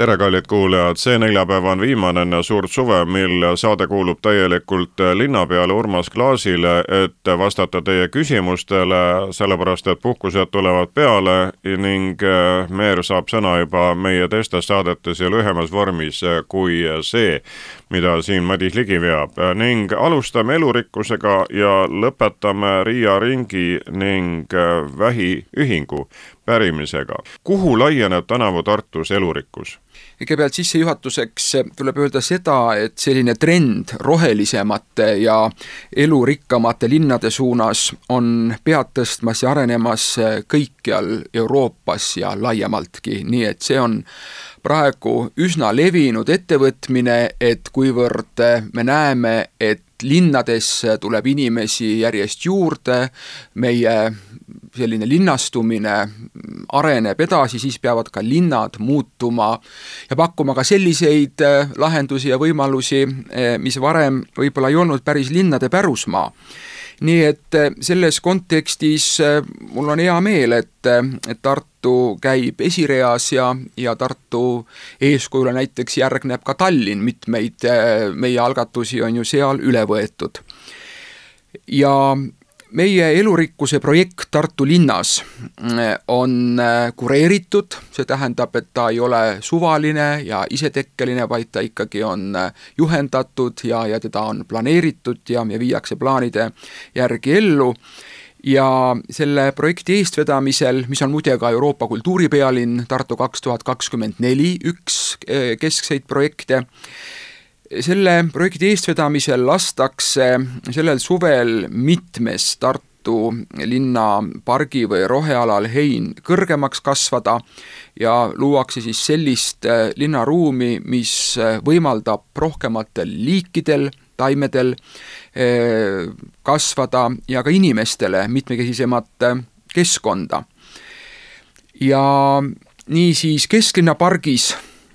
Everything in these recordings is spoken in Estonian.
tere, kallid kuulajad, see neljapäev on viimane suurt suve, mil saade kuulub täielikult linnapeale Urmas Klaasile, et vastata teie küsimustele, sellepärast et puhkused tulevad peale ning eh, Meer saab sõna juba meie teistes saadetes ja lühemas vormis kui see, mida siin Madis Ligi veab ning alustame elurikkusega ja lõpetame Riia ringi ning eh, vähiühingu pärimisega. kuhu laieneb tänavu Tartus elurikkus? Kõigepealt sissejuhatuseks tuleb öelda seda, et selline trend rohelisemate ja elurikkamate linnade suunas on pead tõstmas ja arenemas kõikjal Euroopas ja laiemaltki, nii et see on praegu üsna levinud ettevõtmine, et kuivõrd me näeme, et linnadesse tuleb inimesi järjest juurde, meie selline linnastumine areneb edasi, siis peavad ka linnad muutuma ja pakkuma ka selliseid äh, lahendusi ja võimalusi, äh, mis varem võib-olla ei olnud päris linnade pärusmaa nii et äh, selles kontekstis mul on hea meel, et, et Tartu käib esireas ja, ja Tartu eeskujule näiteks järgneb ka Tallinn, mitmeid meie algatusi on ju seal üle võetud. ja meie elurikkuse projekt Tartu linnas eh, on eh, kureeritud, see tähendab, et ta ei ole suvaline ja isetekkeline, vaid ta ikkagi on eh, juhendatud ja, ja teda on planeeritud ja, ja viiakse plaanide järgi ellu. Ja selle projekti eestvedamisel, mis on muide ka Euroopa kultuuripealinn Tartu kaks tuhat kakskümmend neli üks keskseid projekte, selle projekti eestvedamisel lastakse sellel suvel mitmes Tartu linna pargi või rohealal hein kõrgemaks kasvada ja luuakse siis sellist äh, linnaruumi, mis äh, võimaldab rohkematel liikidel, taimedel äh, kasvada ja ka inimestele mitmekesisemat keskkonda. ja niisiis Kesklinna pargis,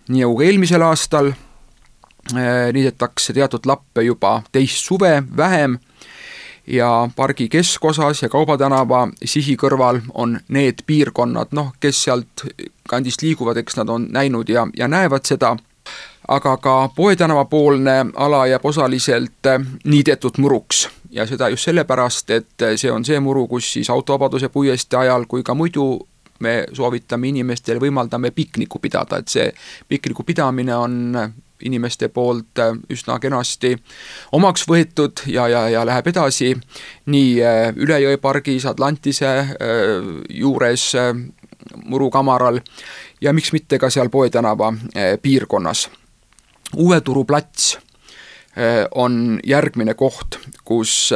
nii nagu ka eelmisel aastal, niidetakse teatud lappe juba teist suve vähem ja pargi keskosas ja Kaubatänava sihi kõrval on need piirkonnad, noh, kes sealt kandist liiguvad, eks nad on näinud ja, ja näevad seda, aga ka Poe tänava poolne ala jääb osaliselt äh, niidetud muruks. Ja seda just sellepärast, et see on see muru, kus siis autovabaduse puiestee ajal kui ka muidu me soovitame inimestele, võimaldame pikniku pidada, et see pikniku pidamine on inimeste poolt äh, üsna kenasti omaks võetud ja, ja, ja läheb edasi nii äh, Üle jõe pargis, Atlantise äh, juures, Muru kamaral ja miks mitte ka seal Poe tänava piirkonnas. Uue Turu plats on järgmine koht, kus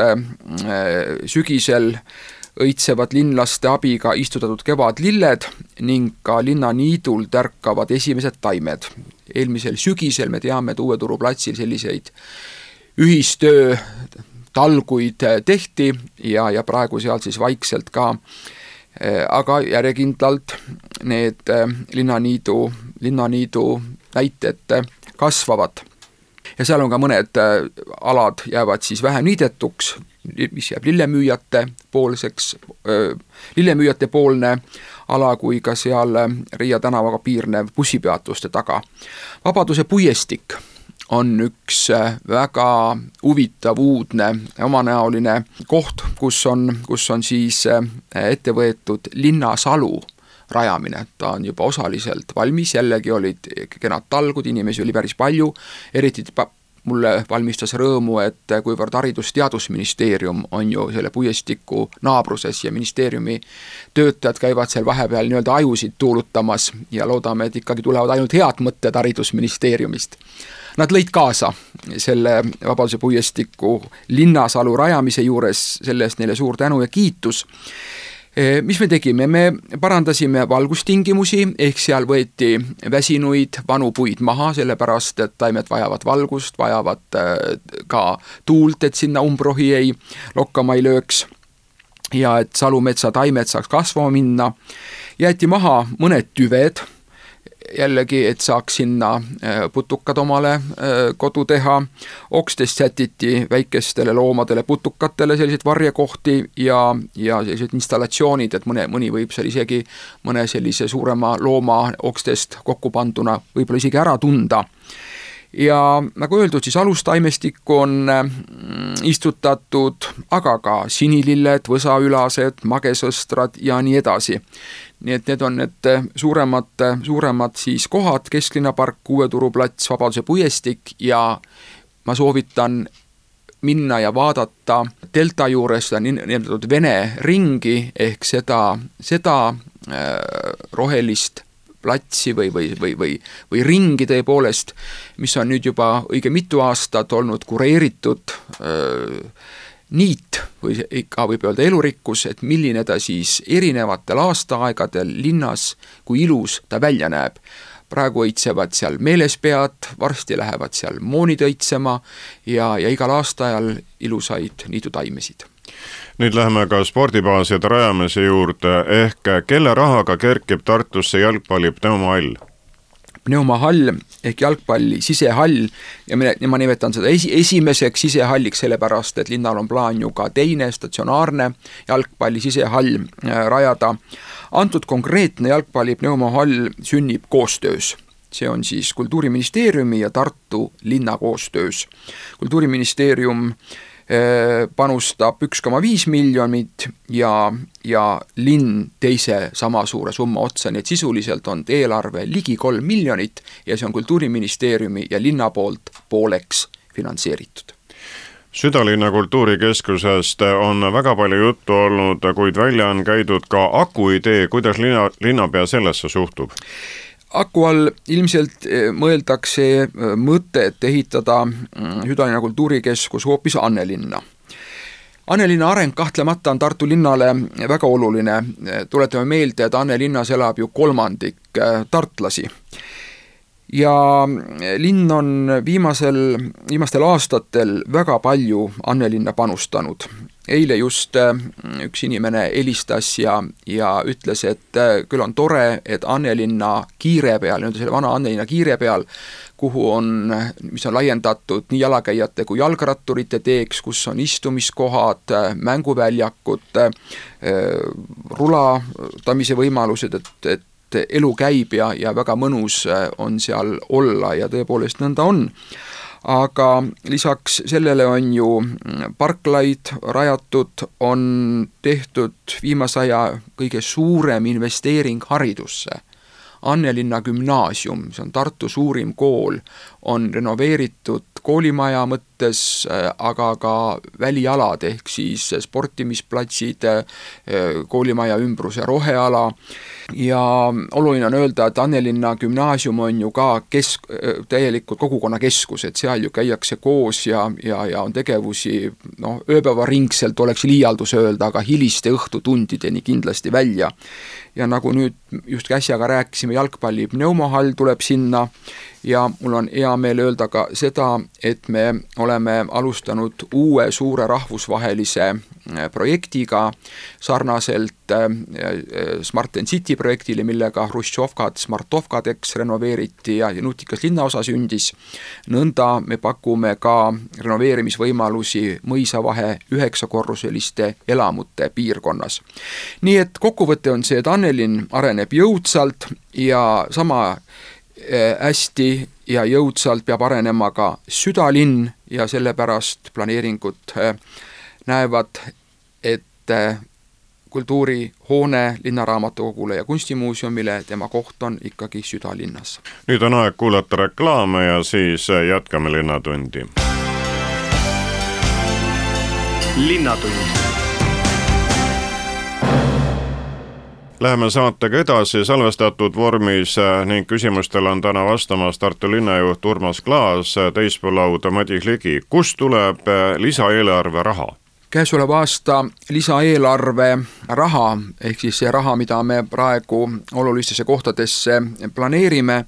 sügisel õitsevad linlaste abiga istutatud kevadlilled ning ka linnaniidul tärkavad esimesed taimed. Eelmisel sügisel me teame, et Uue Turu platsil selliseid ühistöö talguid tehti ja, ja praegu seal siis vaikselt ka aga järjekindlalt need linnaniidu, linnaniidu näited kasvavad. ja seal on ka mõned alad jäävad siis vähem niidetuks, mis jääb lillemüüjate poolseks, lillemüüjate poolne ala kui ka seal Riia tänavaga piirnev bussipeatuste taga. Vabaduse puiestik on üks väga huvitav, uudne, omanäoline koht, kus on, kus on siis ette võetud linnasalu rajamine, ta on juba osaliselt valmis, jällegi olid kenad talgud, inimesi oli päris palju, eriti mulle valmistas rõõmu, et kuivõrd Haridus-Teadusministeerium on ju selle puiestiku naabruses ja ministeeriumi töötajad käivad seal vahepeal nii-öelda ajusid tuulutamas ja loodame, et ikkagi tulevad ainult head mõtted Haridusministeeriumist. Nad lõid kaasa selle Vabaduse puiestiku linnasalu rajamise juures, selle eest neile suur tänu ja kiitus mis me tegime, me parandasime valgustingimusi, ehk seal võeti väsinuid vanu puid maha, sellepärast et taimed vajavad valgust, vajavad eh, ka tuult, et sinna umbrohi ei, lokkama ei lööks. ja et salumetsa taimed saaks kasvama minna, jäeti maha mõned tüved jällegi, et saaks sinna äh, putukad omale äh, kodu teha, okstest sätiti väikestele loomadele, putukatele selliseid varjekohti ja, ja sellised installatsioonid, et mõne, mõni võib seal isegi mõne sellise suurema looma okstest kokku panduna võib-olla isegi ära tunda. Ja nagu öeldud, siis alustaimestikku on mm, istutatud, aga ka sinililled, võsaülased, magesõstrad ja nii edasi nii et need on need äh, suuremad, äh, suuremad siis kohad, Kesklinna park, Uue Turu plats, Vabaduse puiestik ja ma soovitan minna ja vaadata delta juures seda nimetatud Vene ringi ehk seda, seda äh, rohelist platsi või, või, või, või, või ringi tõepoolest, mis on nüüd juba õige mitu aastat olnud kureeritud öö, niit või ikka võib öelda elurikkus, et milline ta siis erinevatel aastaaegadel linnas, kui ilus ta välja näeb. praegu õitsevad seal meelespead, varsti lähevad seal moonid õitsema ja, ja igal aastaajal ilusaid niidutaimesid nüüd läheme ka spordibaaside rajamise juurde, ehk kelle rahaga kerkib Tartusse jalgpalli pneumohall? Pneumahall ehk jalgpalli sisehall ja mina, ma nimetan seda esi, esimeseks sisehalliks, sellepärast et linnal on plaan ju ka teine statsionaarne jalgpalli sisehall äh, rajada. antud konkreetne jalgpalli pneumahall sünnib koostöös see on siis Kultuuriministeeriumi ja Tartu linna koostöös. kultuuriministeerium panustab üks koma viis miljonit ja, ja linn teise sama suure summa otsa, nii et sisuliselt on eelarve ligi kolm miljonit ja see on Kultuuriministeeriumi ja linna poolt pooleks finantseeritud südalinna kultuurikeskusest on väga palju juttu olnud, kuid välja on käidud ka aku idee, kuidas linna, linnapea sellesse suhtub? Aku all ilmselt eh, mõeldakse eh, mõtet ehitada mm, Südalinna kultuurikeskus hoopis Annelinna. Annelinna areng kahtlemata on Tartu linnale väga oluline, tuletame meelde, et Annelinnas elab ju kolmandik eh, tartlasi ja linn on viimasel, viimastel aastatel väga palju Annelinna panustanud. Eile just äh, üks inimene helistas ja, ja ütles, et äh, küll on tore, et Annelinna kiire peal, nii-öelda selle vana Annelinna kiire peal, kuhu on, mis on laiendatud nii jalakäijate kui jalgratturite teeks, kus on istumiskohad, äh, mänguväljakud, rulatamise võimalused, et, et elu käib ja, ja väga mõnus on seal olla ja tõepoolest nõnda on aga lisaks sellele on ju parklaid rajatud, on tehtud viimase aja kõige suurem investeering haridusse. Annelinna gümnaasium, see on Tartu suurim kool, on renoveeritud koolimaja mõttes, aga ka välialad ehk siis sportimisplatsid, koolimaja ümbruse roheala. Ja oluline on öelda, et Annelinna gümnaasium on ju ka kesk, täielikult kogukonnakeskus, et seal ju käiakse koos ja, ja, ja on tegevusi. Noh, ööpäevaringselt oleks liialdus öelda, aga hiliste õhtutundideni kindlasti välja. ja nagu nüüd just äsja ka rääkisime, jalgpalli pneumohall tuleb sinna. Ja mul on hea meel öelda ka seda, et me oleme alustanud uue suure rahvusvahelise äh, projektiga sarnaselt äh, äh, Smart and City projektile, millega Hruštšovkad Smartovkadeks renoveeriti ja, nutikas linnaosa sündis. nõnda me pakume ka renoveerimisvõimalusi mõisavahe üheksakorruseliste elamute piirkonnas. nii et kokkuvõte on see, et Annelinn areneb jõudsalt ja sama hästi ja jõudsalt peab arenema ka südalinn ja sellepärast planeeringud äh, näevad ette kultuurihoone Linnaraamatukogule ja Kunstimuuseumile, tema koht on ikkagi südalinnas. nüüd on aeg kuulata reklaame ja siis jätkame Linnatundi. linnatund Läheme saatega edasi salvestatud vormis äh, ning küsimustele on täna vastamas Tartu linnajuht Urmas Klaas, äh, teispool lauda Madis Ligi. kust tuleb äh, lisaeelarve raha? käesoleva aasta lisaeelarve raha, ehk siis see raha, mida me praegu olulistesse kohtadesse planeerime,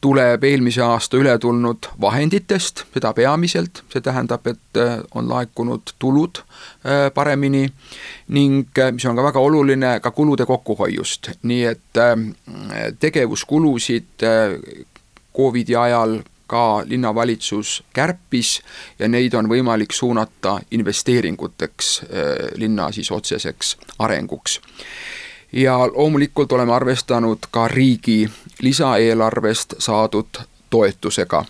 tuleb eelmise aasta ületulnud vahenditest, seda peamiselt, see tähendab, et äh, on laekunud tulud äh, paremini ning äh, mis on ka väga oluline, ka kulude kokkuhoiust, nii et tegevuskulusid Covidi ajal ka linnavalitsus kärpis ja neid on võimalik suunata investeeringuteks linna siis otseseks arenguks ja loomulikult oleme arvestanud ka riigi lisaeelarvest saadud toetusega.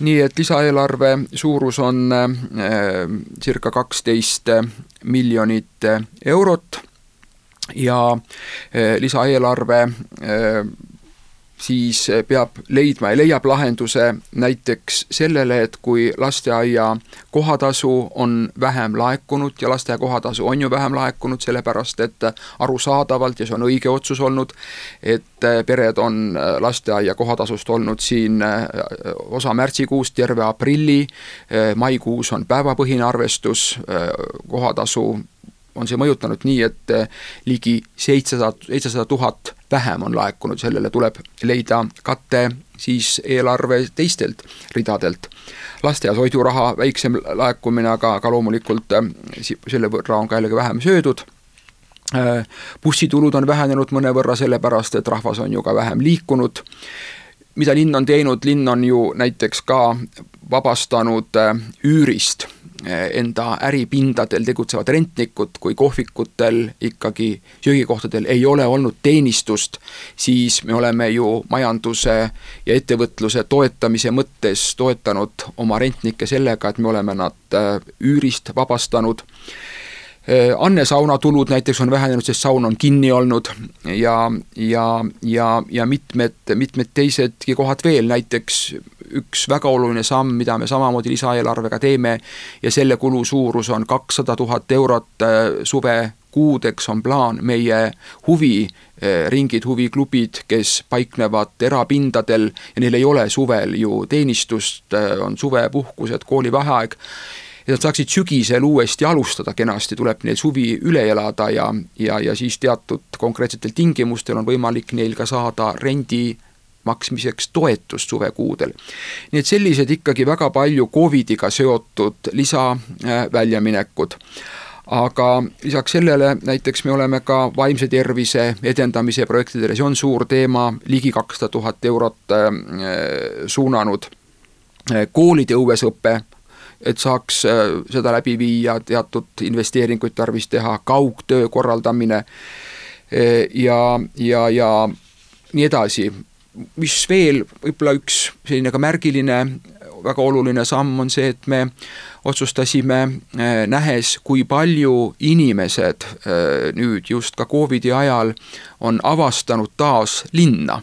nii et lisaeelarve suurus on äh, circa kaksteist miljonit eurot ja äh, lisaeelarve äh, siis peab leidma ja leiab lahenduse näiteks sellele, et kui lasteaia kohatasu on vähem laekunud ja lasteaia kohatasu on ju vähem laekunud, sellepärast et arusaadavalt ja see on õige otsus olnud, et pered on lasteaia kohatasust olnud siin osa märtsikuust, terve aprilli, maikuus on päevapõhine arvestus, kohatasu on see mõjutanud nii, et ligi seitsesada, seitsesada tuhat vähem on laekunud, sellele tuleb leida kate siis eelarve teistelt ridadelt. lasteaias hoiduraha väiksem laekumine, aga, aga loomulikult äh, selle võrra on ka jällegi vähem söödud äh, bussitulud on vähenenud mõnevõrra sellepärast, et rahvas on ju ka vähem liikunud. mida linn on teinud, linn on ju näiteks ka vabastanud äh, üürist enda äripindadel tegutsevad rentnikud, kui kohvikutel ikkagi söögikohtadel ei ole olnud teenistust, siis me oleme ju majanduse ja ettevõtluse toetamise mõttes toetanud oma rentnikke sellega, et me oleme nad äh, üürist vabastanud. Äh, Anne sauna tulud näiteks on vähenenud, sest saun on kinni olnud ja, ja, ja, ja mitmed, mitmed teisedki kohad veel, näiteks üks väga oluline samm, mida me samamoodi lisaeelarvega teeme ja selle kulu suurus on kakssada tuhat eurot äh, suvekuudeks on plaan meie huviringid, huviklubid, kes paiknevad erapindadel ja neil ei ole suvel ju teenistust, äh, on suvepuhkused, koolivaheaeg et nad saaksid sügisel uuesti alustada kenasti, tuleb neil suvi üle elada ja, ja, ja siis teatud konkreetsetel tingimustel on võimalik neil ka saada rendi maksmiseks toetust suvekuudel. nii et sellised ikkagi väga palju Covidiga seotud lisaväljaminekud aga lisaks sellele näiteks me oleme ka vaimse tervise edendamise projektidele, see on suur teema, ligi kakssada tuhat eurot äh, suunanud. koolide õuesõpe et saaks äh, seda läbi viia, teatud investeeringuid tarvis teha, kaugtöö korraldamine ja, ja, ja nii edasi. Mis veel, võib-olla üks selline ka märgiline, väga oluline samm on see, et me otsustasime, äh, nähes, kui palju inimesed äh, nüüd just ka Covidi ajal on avastanud taas linna.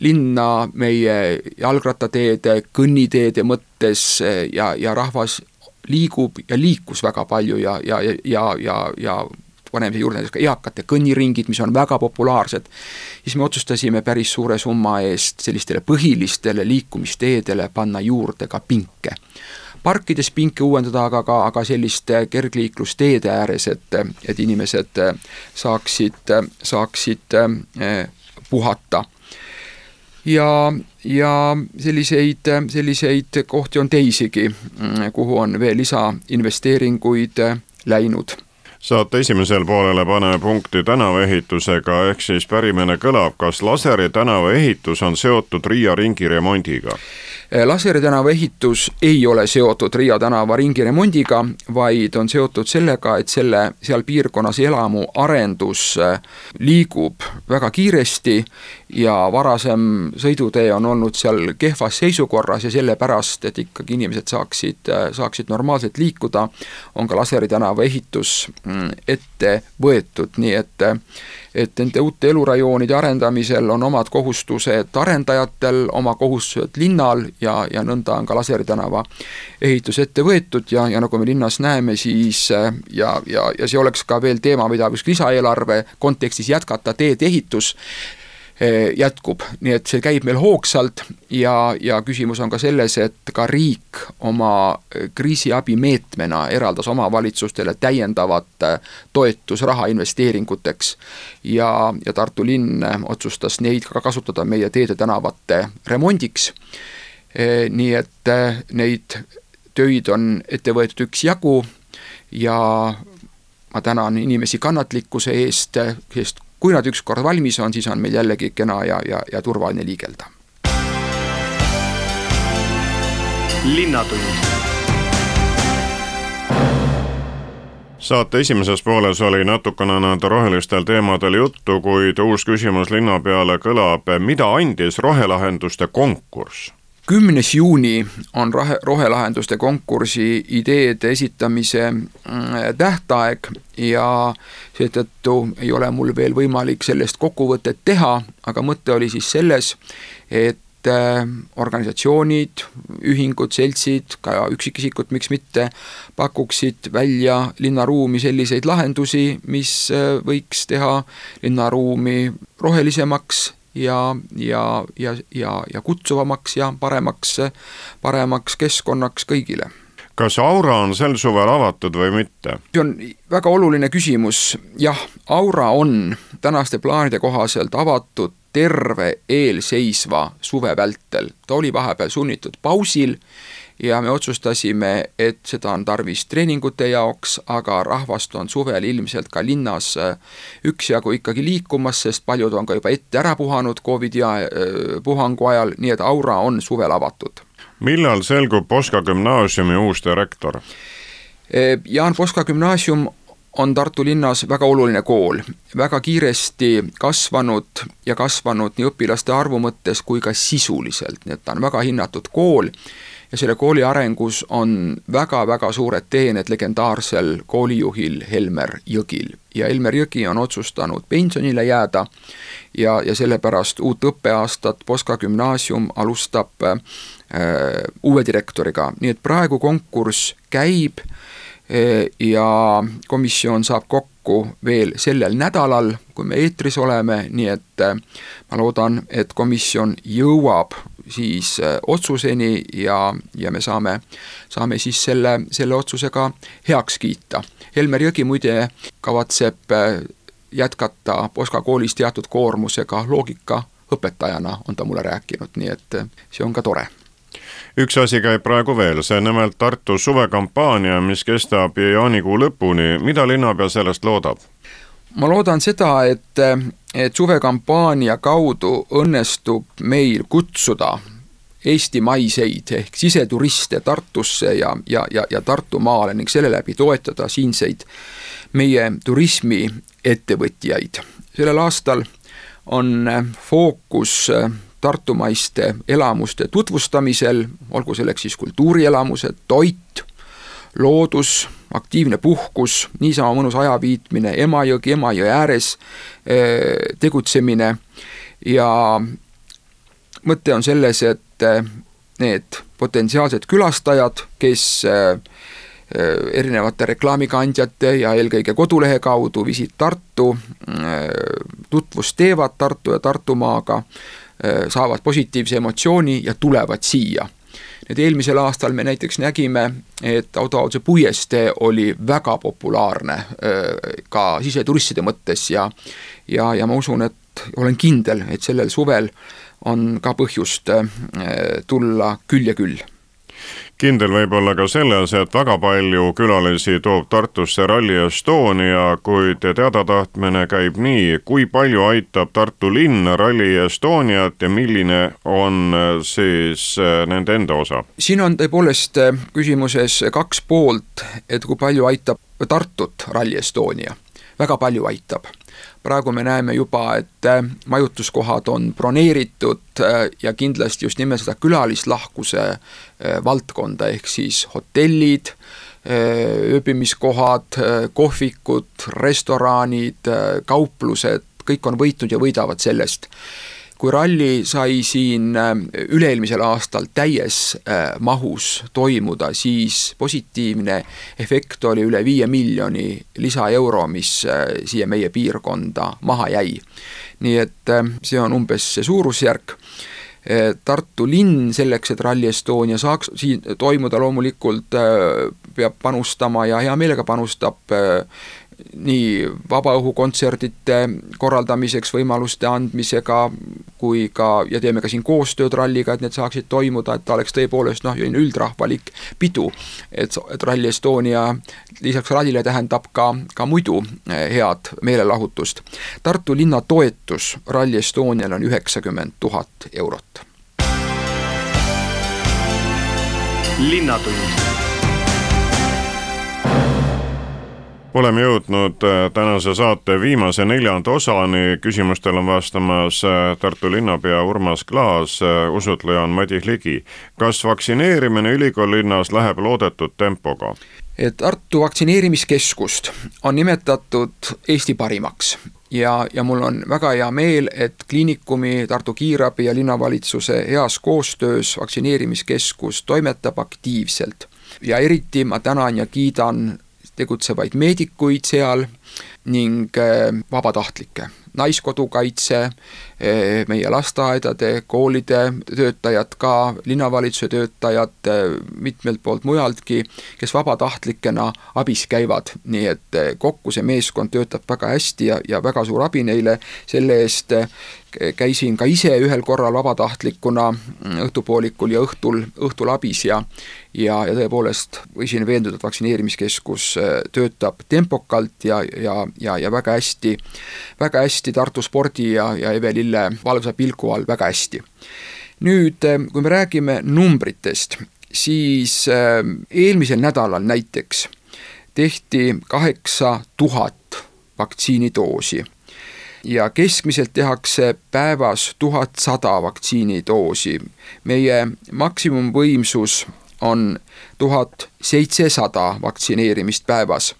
Linna meie jalgrattateede, kõnniteede mõttes ja, ja rahvas liigub ja liikus väga palju ja, ja, ja, ja, ja paneme juurde näiteks ka eakate kõnniringid, mis on väga populaarsed, siis me otsustasime päris suure summa eest sellistele põhilistele liikumisteedele panna juurde ka pinke. parkides pinke uuendada, aga ka, aga selliste kergliiklusteede ääres, et, et inimesed saaksid, saaksid eh, puhata ja, ja selliseid, selliseid kohti on teisigi, kuhu on veel lisainvesteeringuid läinud saate esimesel poolele paneme punkti tänavaehitusega, ehk siis pärimine kõlab, kas Laseri tänava ehitus on seotud Riia ringi remondiga? Eh, Laseri tänava ehitus ei ole seotud Riia tänava ringiremondiga, vaid on seotud sellega, et selle, seal piirkonnas elamu arendus eh, liigub väga kiiresti ja varasem sõidutee on olnud seal kehvas seisukorras ja sellepärast, et ikkagi inimesed saaksid, eh, saaksid normaalselt liikuda, on ka Laseri tänava ehitus mm, ette võetud, nii et et nende uute elurajoonide arendamisel on omad kohustused arendajatel, oma kohustused linnal ja, ja nõnda on ka Laseri tänava ehitus ette võetud ja, ja nagu me linnas näeme, siis ja, ja, ja see oleks ka veel teema, mida võiks lisaeelarve kontekstis jätkata, teedeehitus Eh, jätkub, nii et see käib meil hoogsalt ja, ja küsimus on ka selles, et ka riik oma eh, kriisiabimeetmena eraldas omavalitsustele täiendavat eh, toetusraha investeeringuteks. ja, ja Tartu linn otsustas neid ka kasutada meie teede-tänavate remondiks. nii et neid töid on ette võetud üksjagu ja ma tänan inimesi kannatlikkuse eest, sest kui nad ükskord valmis on, siis on meil jällegi kena ja, ja, ja turvaline liigelda. linnatund saate esimeses pooles oli natukene nende rohelistel teemadel juttu, kuid uus küsimus linna peale kõlab, mida andis rohelahenduste konkurss? Kümnes juuni on rohe, rohelahenduste konkursi ideede esitamise mm, tähtaeg ja seetõttu ei ole mul veel võimalik sellest kokkuvõtet teha, aga mõte oli siis selles, et äh, organisatsioonid, ühingud, seltsid, ka üksikisikud, miks mitte, pakuksid välja linnaruumi selliseid lahendusi, mis äh, võiks teha linnaruumi rohelisemaks ja, ja, ja, ja, ja kutsuvamaks ja paremaks, paremaks keskkonnaks kõigile kas Aura on sel suvel avatud või mitte? see on väga oluline küsimus, jah, Aura on tänaste plaanide kohaselt avatud terve eelseisva suve vältel, ta oli vahepeal sunnitud pausil ja me otsustasime, et seda on tarvis treeningute jaoks, aga rahvast on suvel ilmselt ka linnas äh, üksjagu ikkagi liikumas, sest paljud on ka juba ette ära puhanud Covidi äh, puhangu ajal, nii et aura on suvel avatud. Millal selgub Poska gümnaasiumi uus direktor? Äh, Jaan Poska gümnaasium on Tartu linnas väga oluline kool, väga kiiresti kasvanud ja kasvanud nii õpilaste arvu mõttes kui ka sisuliselt, nii et ta on väga hinnatud kool ja selle kooli arengus on väga-väga suured teened legendaarsel koolijuhil Helmer Jõgil. ja Helmer Jõgi on otsustanud pensionile jääda ja, ja sellepärast uut õppeaastat Poska gümnaasium alustab äh, uue direktoriga, nii et praegu konkurss käib äh, ja komisjon saab kokku veel sellel nädalal, kui me eetris oleme, nii et äh, ma loodan, et komisjon jõuab siis äh, otsuseni ja, ja me saame, saame siis selle, selle otsuse ka heaks kiita. Helmer Jõgi muide kavatseb äh, jätkata Poska koolis teatud koormusega loogikaõpetajana, on ta mulle rääkinud, nii et äh, see on ka tore üks asi käib praegu veel, see nimelt Tartu suvekampaania, mis kestab jaanikuu lõpuni, mida linnapea sellest loodab? Ma loodan seda, et et suvekampaania kaudu õnnestub meil kutsuda eestimaiseid ehk siseturiste Tartusse ja, ja, ja, ja Tartumaale ning selle läbi toetada siinseid meie turismiettevõtjaid. sellel aastal on fookus tartumaiste elamuste tutvustamisel, olgu selleks siis kultuurielamused, toit, loodus, aktiivne puhkus, niisama mõnus ajaviitmine, Emajõgi, Emajõe ääres eh, tegutsemine. Ja mõte on selles, et eh, need potentsiaalsed külastajad, kes eh, erinevate reklaamikandjate ja eelkõige kodulehe kaudu Visit Tartu tutvust teevad Tartu ja Tartumaaga, saavad positiivse emotsiooni ja tulevad siia et eelmisel aastal me näiteks nägime, et Autoaudse puiestee oli väga populaarne ka siseturistide mõttes ja ja, ja ma usun, et olen kindel, et sellel suvel on ka põhjust tulla küll ja küll kindel võib olla ka selles, et väga palju külalisi toob Tartusse Rally Estonia, kuid teada-tahtmine käib nii, kui palju aitab Tartu linn Rally Estoniat ja milline on äh, siis äh, nende enda osa? siin on tõepoolest äh, küsimuses kaks poolt, et kui palju aitab Tartut Rally Estonia väga palju aitab praegu me näeme juba, et äh, majutuskohad on broneeritud äh, ja kindlasti just nimelt seda külalislahkuse äh, valdkonda, ehk siis hotellid, ööbimiskohad, kohvikud, restoranid, kauplused, kõik on võitnud ja võidavad sellest kui ralli sai siin üle-eelmisel aastal täies mahus toimuda, siis positiivne efekt oli üle viie miljoni lisaeuro, mis siia meie piirkonda maha jäi. nii et see on umbes see suurusjärk Eh, Tartu linn selleks, et Rally Estonia saaks siin toimuda, loomulikult peab panustama ja hea meelega panustab nii vabaõhukontserdite korraldamiseks võimaluste andmisega kui ka, ja teeme ka siin koostööd ralliga, et need saaksid toimuda, et ta oleks tõepoolest noh, selline üldrahvalik pidu. et, et Rally Estonia lisaks rallile tähendab ka, ka muidu head meelelahutust. Tartu linna toetus Rally Estoniale on üheksakümmend tuhat eurot. linnatund oleme jõudnud äh, tänase saate viimase neljanda osani, küsimustele on vastamas äh, Tartu linnapea Urmas Klaas, äh, usutleja on Madis Ligi. kas vaktsineerimine ülikoolilinnas läheb loodetud tempoga? Tartu vaktsineerimiskeskust on nimetatud Eesti parimaks ja, ja mul on väga hea meel, et kliinikumi, Tartu Kiirabi ja linnavalitsuse heas koostöös vaktsineerimiskeskus toimetab aktiivselt. ja eriti ma tänan ja kiidan tegutsevaid meedikuid seal ning äh, vabatahtlikke, Naiskodukaitse, äh, meie lasteaedade, koolide töötajad ka, linnavalitsuse töötajad äh, mitmelt poolt mujaltki, kes vabatahtlikena abis käivad, nii et kokku see meeskond töötab väga hästi ja, ja väga suur abi neile, selle eest. Käisin ka ise ühel korral vabatahtlikuna õhtupoolikul ja õhtul, õhtul abis ja ja, ja tõepoolest võisin veenduda, et vaktsineerimiskeskus töötab tempokalt ja, ja, ja, ja väga hästi, väga hästi Tartu spordi ja, ja Eve Lille valvsa pilgu all väga hästi. nüüd, äh, kui me räägime numbritest, siis äh, eelmisel nädalal näiteks tehti kaheksa tuhat vaktsiinidoosi ja keskmiselt tehakse päevas tuhat sada vaktsiinidoosi. meie maksimumvõimsus on tuhat seitsesada vaktsineerimist päevas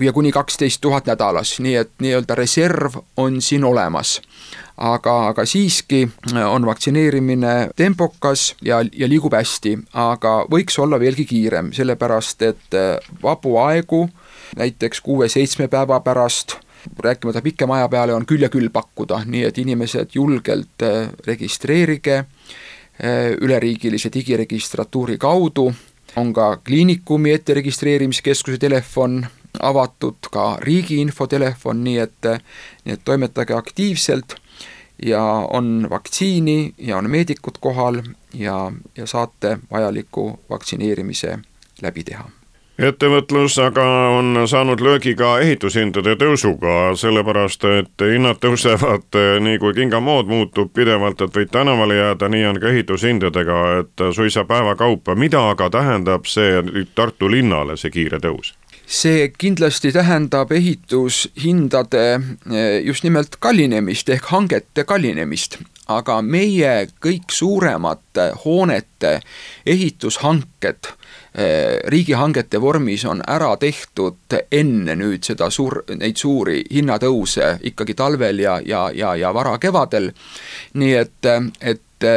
ja kuni kaksteist tuhat nädalas, nii et nii-öelda reserv on siin olemas. aga, aga siiski on vaktsineerimine tempokas ja, ja liigub hästi, aga võiks olla veelgi kiirem, sellepärast et vabu aegu näiteks kuue-seitsme päeva pärast rääkimata pikema aja peale, on küll ja küll pakkuda, nii et inimesed julgelt äh, registreerige äh, üleriigilise digiregistratuuri kaudu, on ka kliinikumi etteregistreerimiskeskuse telefon avatud, ka riigi infotelefon, nii et, nii et toimetage aktiivselt. Ja on vaktsiini ja on meedikud kohal ja, ja saate vajaliku vaktsineerimise läbi teha ettevõtlus aga on saanud löögi ka ehitushindade tõusuga, sellepärast et hinnad tõusevad nii kui kingamood muutub pidevalt, et võid tänavale jääda, nii on ka ehitushindadega, et suisa päevakaupa, mida aga tähendab see Tartu linnale, see kiire tõus? see kindlasti tähendab ehitushindade eh, just nimelt kallinemist ehk hangete kallinemist, aga meie kõik suuremate hoonete ehitushanked Eh, riigihangete vormis on ära tehtud enne nüüd seda suur, neid suuri hinnatõuse ikkagi talvel ja, ja, ja, ja varakevadel. nii et, et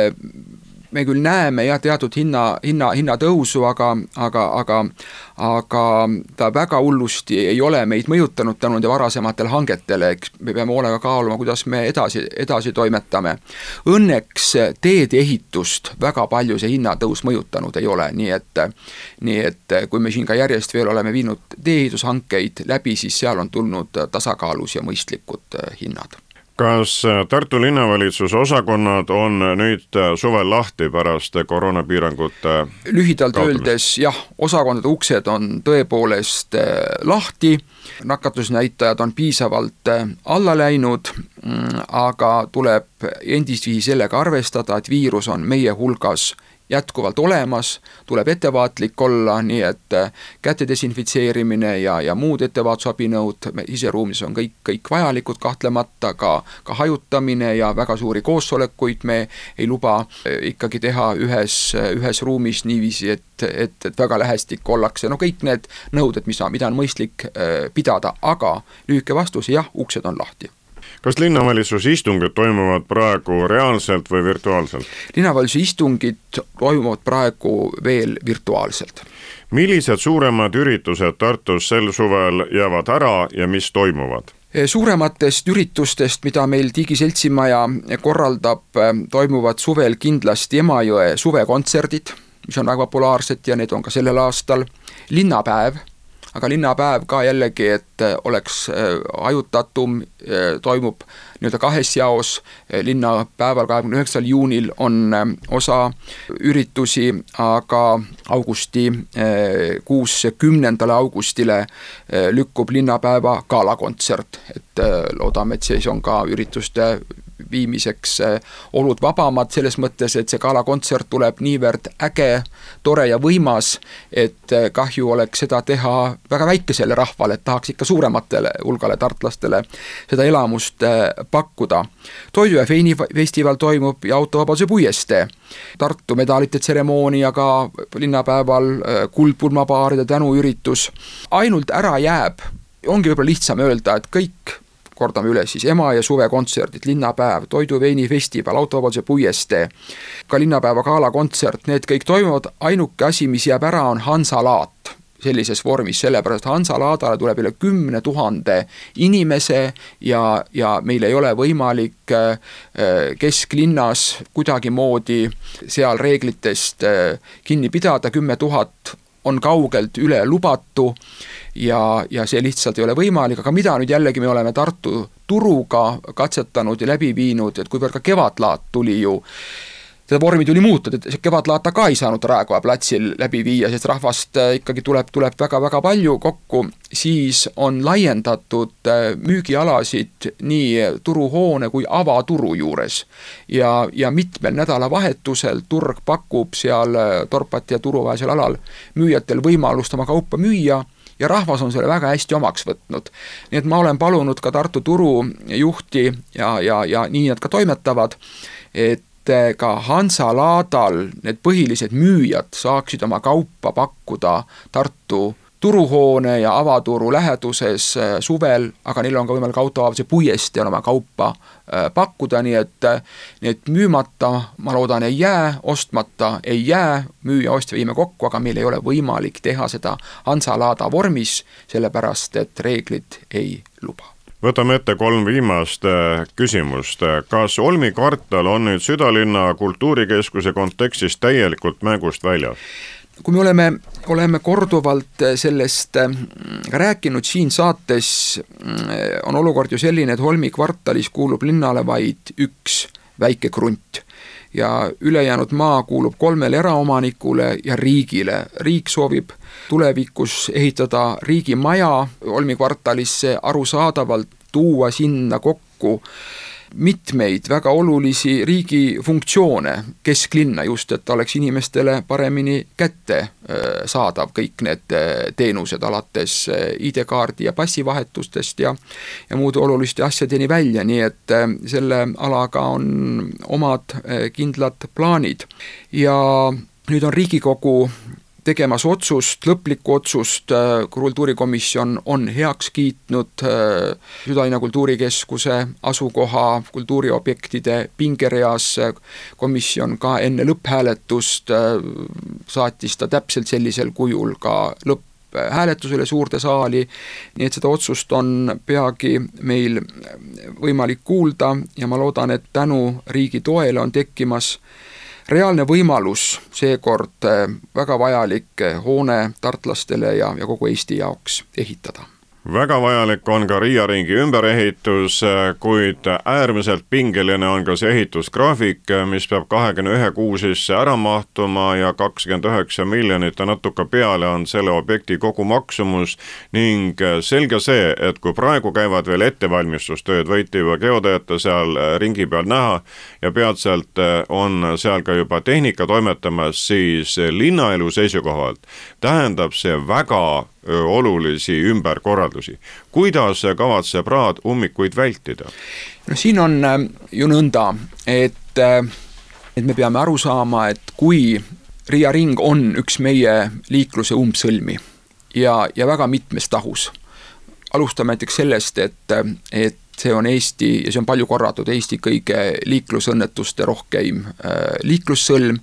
me küll näeme jah, teatud hinna, hinna, hinnatõusu, aga, aga, aga aga ta väga hullusti ei ole meid mõjutanud tänu nende varasematele hangetele, eks me peame hoolega kaaluma, kuidas me edasi, edasi toimetame. Õnneks teedeehitust väga palju see hinnatõus mõjutanud ei ole, nii et nii et kui me siin ka järjest veel oleme viinud tee-ehitushankeid läbi, siis seal on tulnud tasakaalus ja mõistlikud hinnad kas äh, Tartu linnavalitsuse osakonnad on nüüd äh, suvel lahti pärast koroonapiirangute lühidalt kaotamist? öeldes jah, osakondade uksed on tõepoolest äh, lahti, nakatusnäitajad on piisavalt alla läinud, mm, aga tuleb endistviisi sellega arvestada, et viirus on meie hulgas jätkuvalt olemas, tuleb ettevaatlik olla, nii et äh, käte desinfitseerimine ja, ja muud ettevaatusabinõud siseruumis on kõik, kõik vajalikud kahtlemata, ka, ka hajutamine ja väga suuri koosolekuid me ei luba äh, ikkagi teha ühes, ühes ruumis niiviisi, et, et, et väga lähestikku ollakse, no kõik need nõuded, mis, mida on mõistlik äh, pidada, aga lühike vastus, jah, uksed on lahti kas linnavalitsuse istungid toimuvad praegu reaalselt või virtuaalselt? linnavalitsuse istungid toimuvad praegu veel virtuaalselt. millised suuremad üritused Tartus sel suvel jäävad ära ja mis toimuvad? suurematest üritustest, mida meil Digiseltsimaja korraldab, toimuvad suvel kindlasti Emajõe suvekontserdid, mis on väga populaarsed ja need on ka sellel aastal, linnapäev aga linnapäev ka jällegi, et äh, oleks äh, hajutatum, äh, toimub nii-öelda kahes jaos, linnapäeval, kahekümne üheksandal juunil on osa üritusi, aga augusti kuus, kümnendale augustile lükkub linnapäeva galakontsert, et loodame, et siis on ka ürituste viimiseks äh, olud vabamad, selles mõttes, et see galakontsert tuleb niivõrd äge, tore ja võimas, et äh, kahju oleks seda teha väga väikesele rahvale, et tahaks ikka suurematele hulgale tartlastele seda elamust äh, pakkuda. toidu ja veini festival toimub ja autovabaduse puiestee. Tartu medalite tseremooniaga linnapäeval kuldpulmapaaride tänuüritus, ainult ära jääb ongi võib-olla lihtsam öelda, et kõik kordame üle siis, ema- ja suvekontserdid, linnapäev, toidu-veinifestival, autovabaduse puiestee, ka linnapäeva galakontsert, need kõik toimuvad, ainuke asi, mis jääb ära, on Hansalaat sellises vormis, sellepärast Hansalaadale tuleb üle kümne tuhande inimese ja, ja meil ei ole võimalik äh, kesklinnas kuidagimoodi seal reeglitest äh, kinni pidada, kümme tuhat on kaugelt üle lubatu ja, ja see lihtsalt ei ole võimalik, aga mida nüüd jällegi me oleme Tartu turuga katsetanud ja läbi viinud, et kuivõrd ka Kevadlaat tuli ju seda vormi tuli muuta, et Kevadlaata ka ei saanud Raekoja platsil läbi viia, sest rahvast äh, ikkagi tuleb, tuleb väga-väga palju kokku, siis on laiendatud äh, müügialasid nii turuhoone kui avaturu juures. ja, ja mitmel nädalavahetusel turg pakub seal äh, Torpati ja turuvahelisel alal müüjatel võimalust oma kaupa müüa ja rahvas on selle väga hästi omaks võtnud. nii et ma olen palunud ka Tartu turujuhti ja, ja, ja nii nad ka toimetavad, et ka Hansalaadal need põhilised müüjad saaksid oma kaupa pakkuda Tartu turuhoone ja avaturu läheduses äh, suvel, aga neil on ka võimalik autovabaduse puiesteel oma kaupa äh, pakkuda, nii et nii et müümata, ma loodan, ei jää, ostmata ei jää, müüja-ostja viime kokku, aga meil ei ole võimalik teha seda Hansalaada vormis, sellepärast et reeglid ei luba võtame ette kolm viimast äh, küsimust. kas Olmi kvartal on nüüd südalinna kultuurikeskuse kontekstis täielikult mängust väljas? Kui me oleme, oleme korduvalt äh, sellest äh, rääkinud siin saates, äh, on olukord ju selline, et Holmi kvartalis kuulub linnale vaid üks väike krunt ja ülejäänud maa kuulub kolmele eraomanikule ja riigile. riik soovib tulevikus ehitada riigimaja Holmi kvartalisse, arusaadavalt tuua sinna kokku mitmeid väga olulisi riigi funktsioone kesklinna just, et oleks inimestele paremini kättesaadav kõik need teenused, alates ID-kaardi ja passivahetustest ja ja muude oluliste asjadeni välja, nii et selle alaga on omad kindlad plaanid. ja nüüd on Riigikogu tegemas otsust, lõplikku otsust, äh, kultuurikomisjon on heaks kiitnud äh, Südalinna kultuurikeskuse asukoha kultuuriobjektide pingereas, komisjon ka enne lõpphääletust äh, saatis ta täpselt sellisel kujul ka lõpphääletusele suurde saali, nii et seda otsust on peagi meil võimalik kuulda ja ma loodan, et tänu riigi toele on tekkimas reaalne võimalus seekord eh, väga vajalik eh, hoone tartlastele ja, ja kogu Eesti jaoks ehitada väga vajalik on ka Riia ringi ümberehitus, kuid äärmiselt pingeline on ka see ehitusgraafik, mis peab kahekümne ühe kuu sisse ära mahtuma ja kakskümmend üheksa miljonit ja natuke peale on selle objekti kogumaksumus ning selge see, et kui praegu käivad veel ettevalmistustööd, võite juba geoteate seal ringi peal näha ja peatselt on seal ka juba tehnika toimetamas, siis linnaelu seisukohalt tähendab see väga olulisi ümberkorraldusi. kuidas kavatseb Raad ummikuid vältida? no siin on ju nõnda, et, et me peame aru saama, et kui Riia ring on üks meie liikluse umbsõlmi ja, ja väga mitmes tahus. alustame näiteks sellest, et, et see on Eesti ja see on palju korratud, Eesti kõige liiklusõnnetuste rohkeim liiklussõlm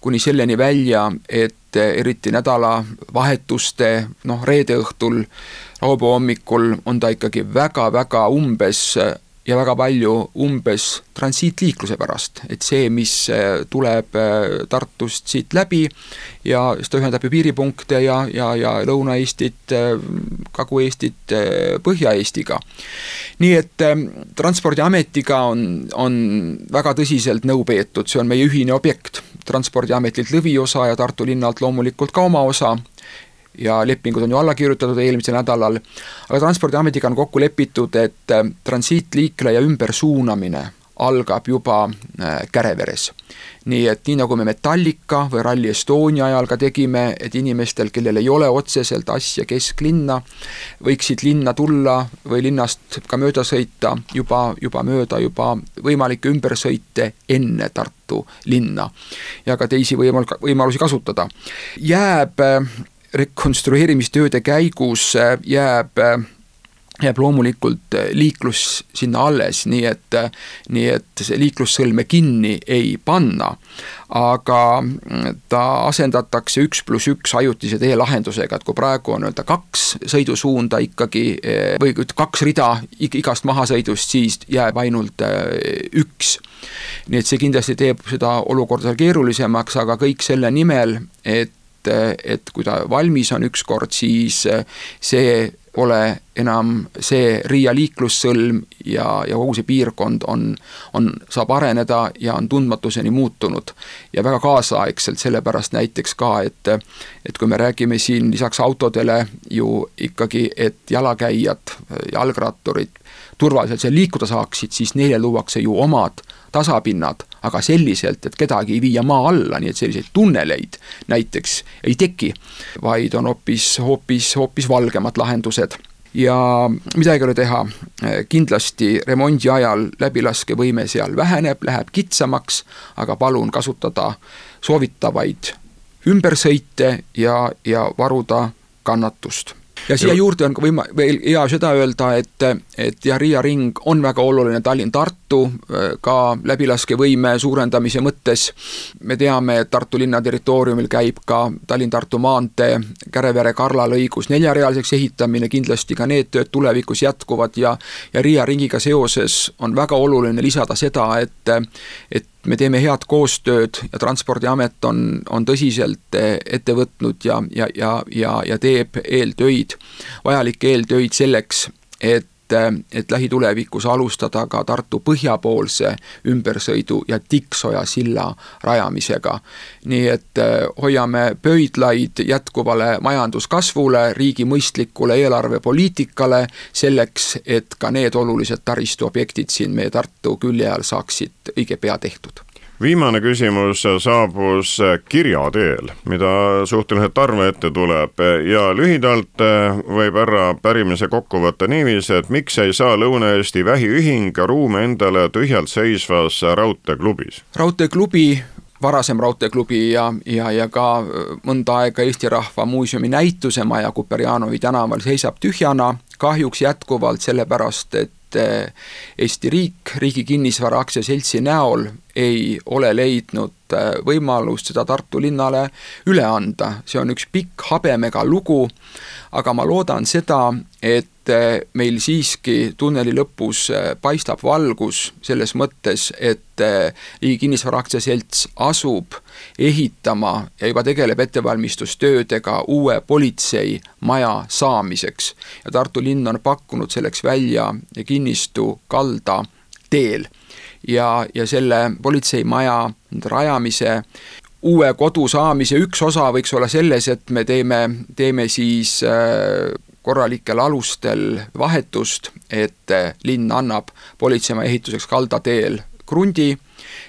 kuni selleni välja, et eriti nädalavahetuste, noh, reede õhtul, laupäeva hommikul on ta ikkagi väga-väga umbes ja väga palju umbes transiitliikluse pärast, et see, mis tuleb Tartust siit läbi ja siis ta ühendab ju piiripunkte ja, ja, ja Lõuna-Eestit, Kagu-Eestit Põhja-Eestiga. nii et Transpordiametiga on, on väga tõsiselt nõu peetud, see on meie ühine objekt Transpordiametilt lõviosa ja Tartu linnalt loomulikult ka oma osa ja lepingud on ju alla kirjutatud eelmisel nädalal, aga Transpordiametiga on kokku lepitud, et äh, transiitliikleja ümbersuunamine algab juba äh, Käreveres. Nii et nii, nagu me Metallica või Rally Estonia ajal ka tegime, et inimestel, kellel ei ole otseselt asja kesklinna, võiksid linna tulla või linnast ka mööda sõita juba, juba mööda juba võimalikke ümbersõite enne Tartu linna ja ka teisi võimal-, võimalusi kasutada. jääb äh, rekonstrueerimistööde käigus äh, jääb jääb loomulikult äh, liiklus sinna alles, nii et, äh, nii et see liiklussõlme kinni ei panna. aga mm, ta asendatakse üks pluss üks ajutise teelahendusega, et kui praegu on nii-öelda kaks sõidusuunda ikkagi äh, või kaks rida igast mahasõidust, siis jääb ainult üks. nii et see kindlasti teeb seda olukorda keerulisemaks, aga kõik selle nimel, et et kui ta valmis on ükskord, siis see pole enam see Riia liiklussõlm ja, ja kogu see piirkond on, on, saab areneda ja on tundmatuseni muutunud. ja väga kaasaegselt, sellepärast näiteks ka, et, et kui me räägime siin lisaks autodele ju ikkagi, et jalakäijad, jalgratturid turvaliselt seal liikuda saaksid, siis neile luuakse ju omad tasapinnad, aga selliselt, et kedagi ei viia maa alla, nii et selliseid tunneleid näiteks ei teki, vaid on hoopis, hoopis, hoopis valgemad lahendused. Ja midagi ei ole teha, kindlasti remondi ajal läbilaskevõime seal väheneb, läheb kitsamaks, aga palun kasutada soovitavaid ümbersõite ja, ja varuda kannatust ja siia juurde on võima-, veel hea seda öelda, et, et ja Riia ring on väga oluline Tallinn-Tartu ka läbilaskevõime suurendamise mõttes. me teame, et Tartu linna territooriumil käib ka Tallinn-Tartu maantee Kärevere-Karla lõigus neljarealiseks ehitamine, kindlasti ka need tööd tulevikus jätkuvad ja ja Riia ringiga seoses on väga oluline lisada seda, et et me teeme head koostööd ja Transpordiamet on, on tõsiselt eh, ette võtnud ja, ja, ja, ja, ja teeb eeltöid, vajalikke eeltöid selleks, et et lähitulevikus alustada ka Tartu põhjapoolse ümbersõidu ja Tiksoja silla rajamisega. nii et eh, hoiame pöidlaid jätkuvale majanduskasvule, riigi mõistlikule eelarvepoliitikale, selleks et ka need olulised taristuobjektid siin meie Tartu külje all saaksid õige pea tehtud viimane küsimus saabus kirja teel, mida suhteliselt harva ette tuleb ja lühidalt eh, võib ära pärimise kokku võtta niiviisi, et miks ei saa Lõuna-Eesti Vähiühing ruume endale tühjalt seisvas raudteeklubis? raudteeklubi varasem raudteeklubi ja, ja, ja ka mõnda aega Eesti Rahva Muuseumi näitusemaja Kuperjanovi tänaval seisab tühjana, kahjuks jätkuvalt sellepärast, et et eh, Eesti riik Riigi Kinnisvara Aktsiaseltsi näol ei ole leidnud äh, võimalust seda Tartu linnale üle anda, see on üks pikk habemega lugu, aga ma loodan seda, et äh, meil siiski tunneli lõpus paistab valgus selles mõttes, et Riigi Kinnisvara Aktsiaselts asub ehitama ja juba tegeleb ettevalmistustöödega uue politseimaja saamiseks. ja Tartu linn on pakkunud selleks välja kinnistu kalda teel ja, ja selle politseimaja rajamise uue kodu saamise üks osa võiks olla selles, et me teeme, teeme siis äh, korralikel alustel vahetust, et äh, linn annab politseimaja ehituseks kaldateel krundi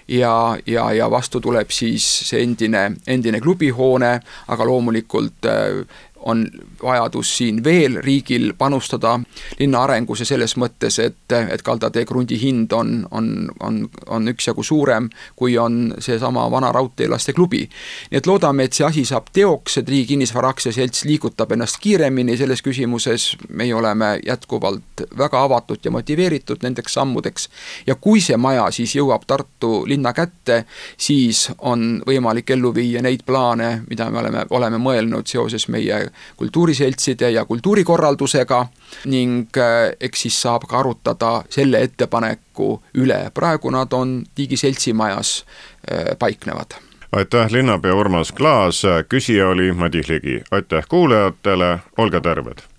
ja, ja, ja vastu tuleb siis see endine, endine klubihoone, aga loomulikult äh, on vajadus siin veel riigil panustada linna arengusse selles mõttes, et, et kaldatee krundi hind on, on, on, on üksjagu suurem, kui on seesama vana raudteelaste klubi. nii et loodame, et see asi saab teoks, et Riigi Kinnisvara Aktsiaselts liigutab ennast kiiremini selles küsimuses, meie oleme jätkuvalt väga avatud ja motiveeritud nendeks sammudeks ja kui see maja siis jõuab Tartu linna kätte, siis on võimalik ellu viia neid plaane, mida me oleme, oleme mõelnud seoses meie kultuuriseltside ja kultuurikorraldusega ning äh, eks siis saab ka arutada selle ettepaneku üle, praegu nad on Tiigi seltsimajas äh, paiknevad. Aitäh, linnapea Urmas Klaas, küsija oli Madis Ligi, aitäh kuulajatele, olge terved.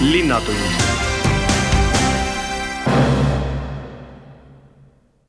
linnatund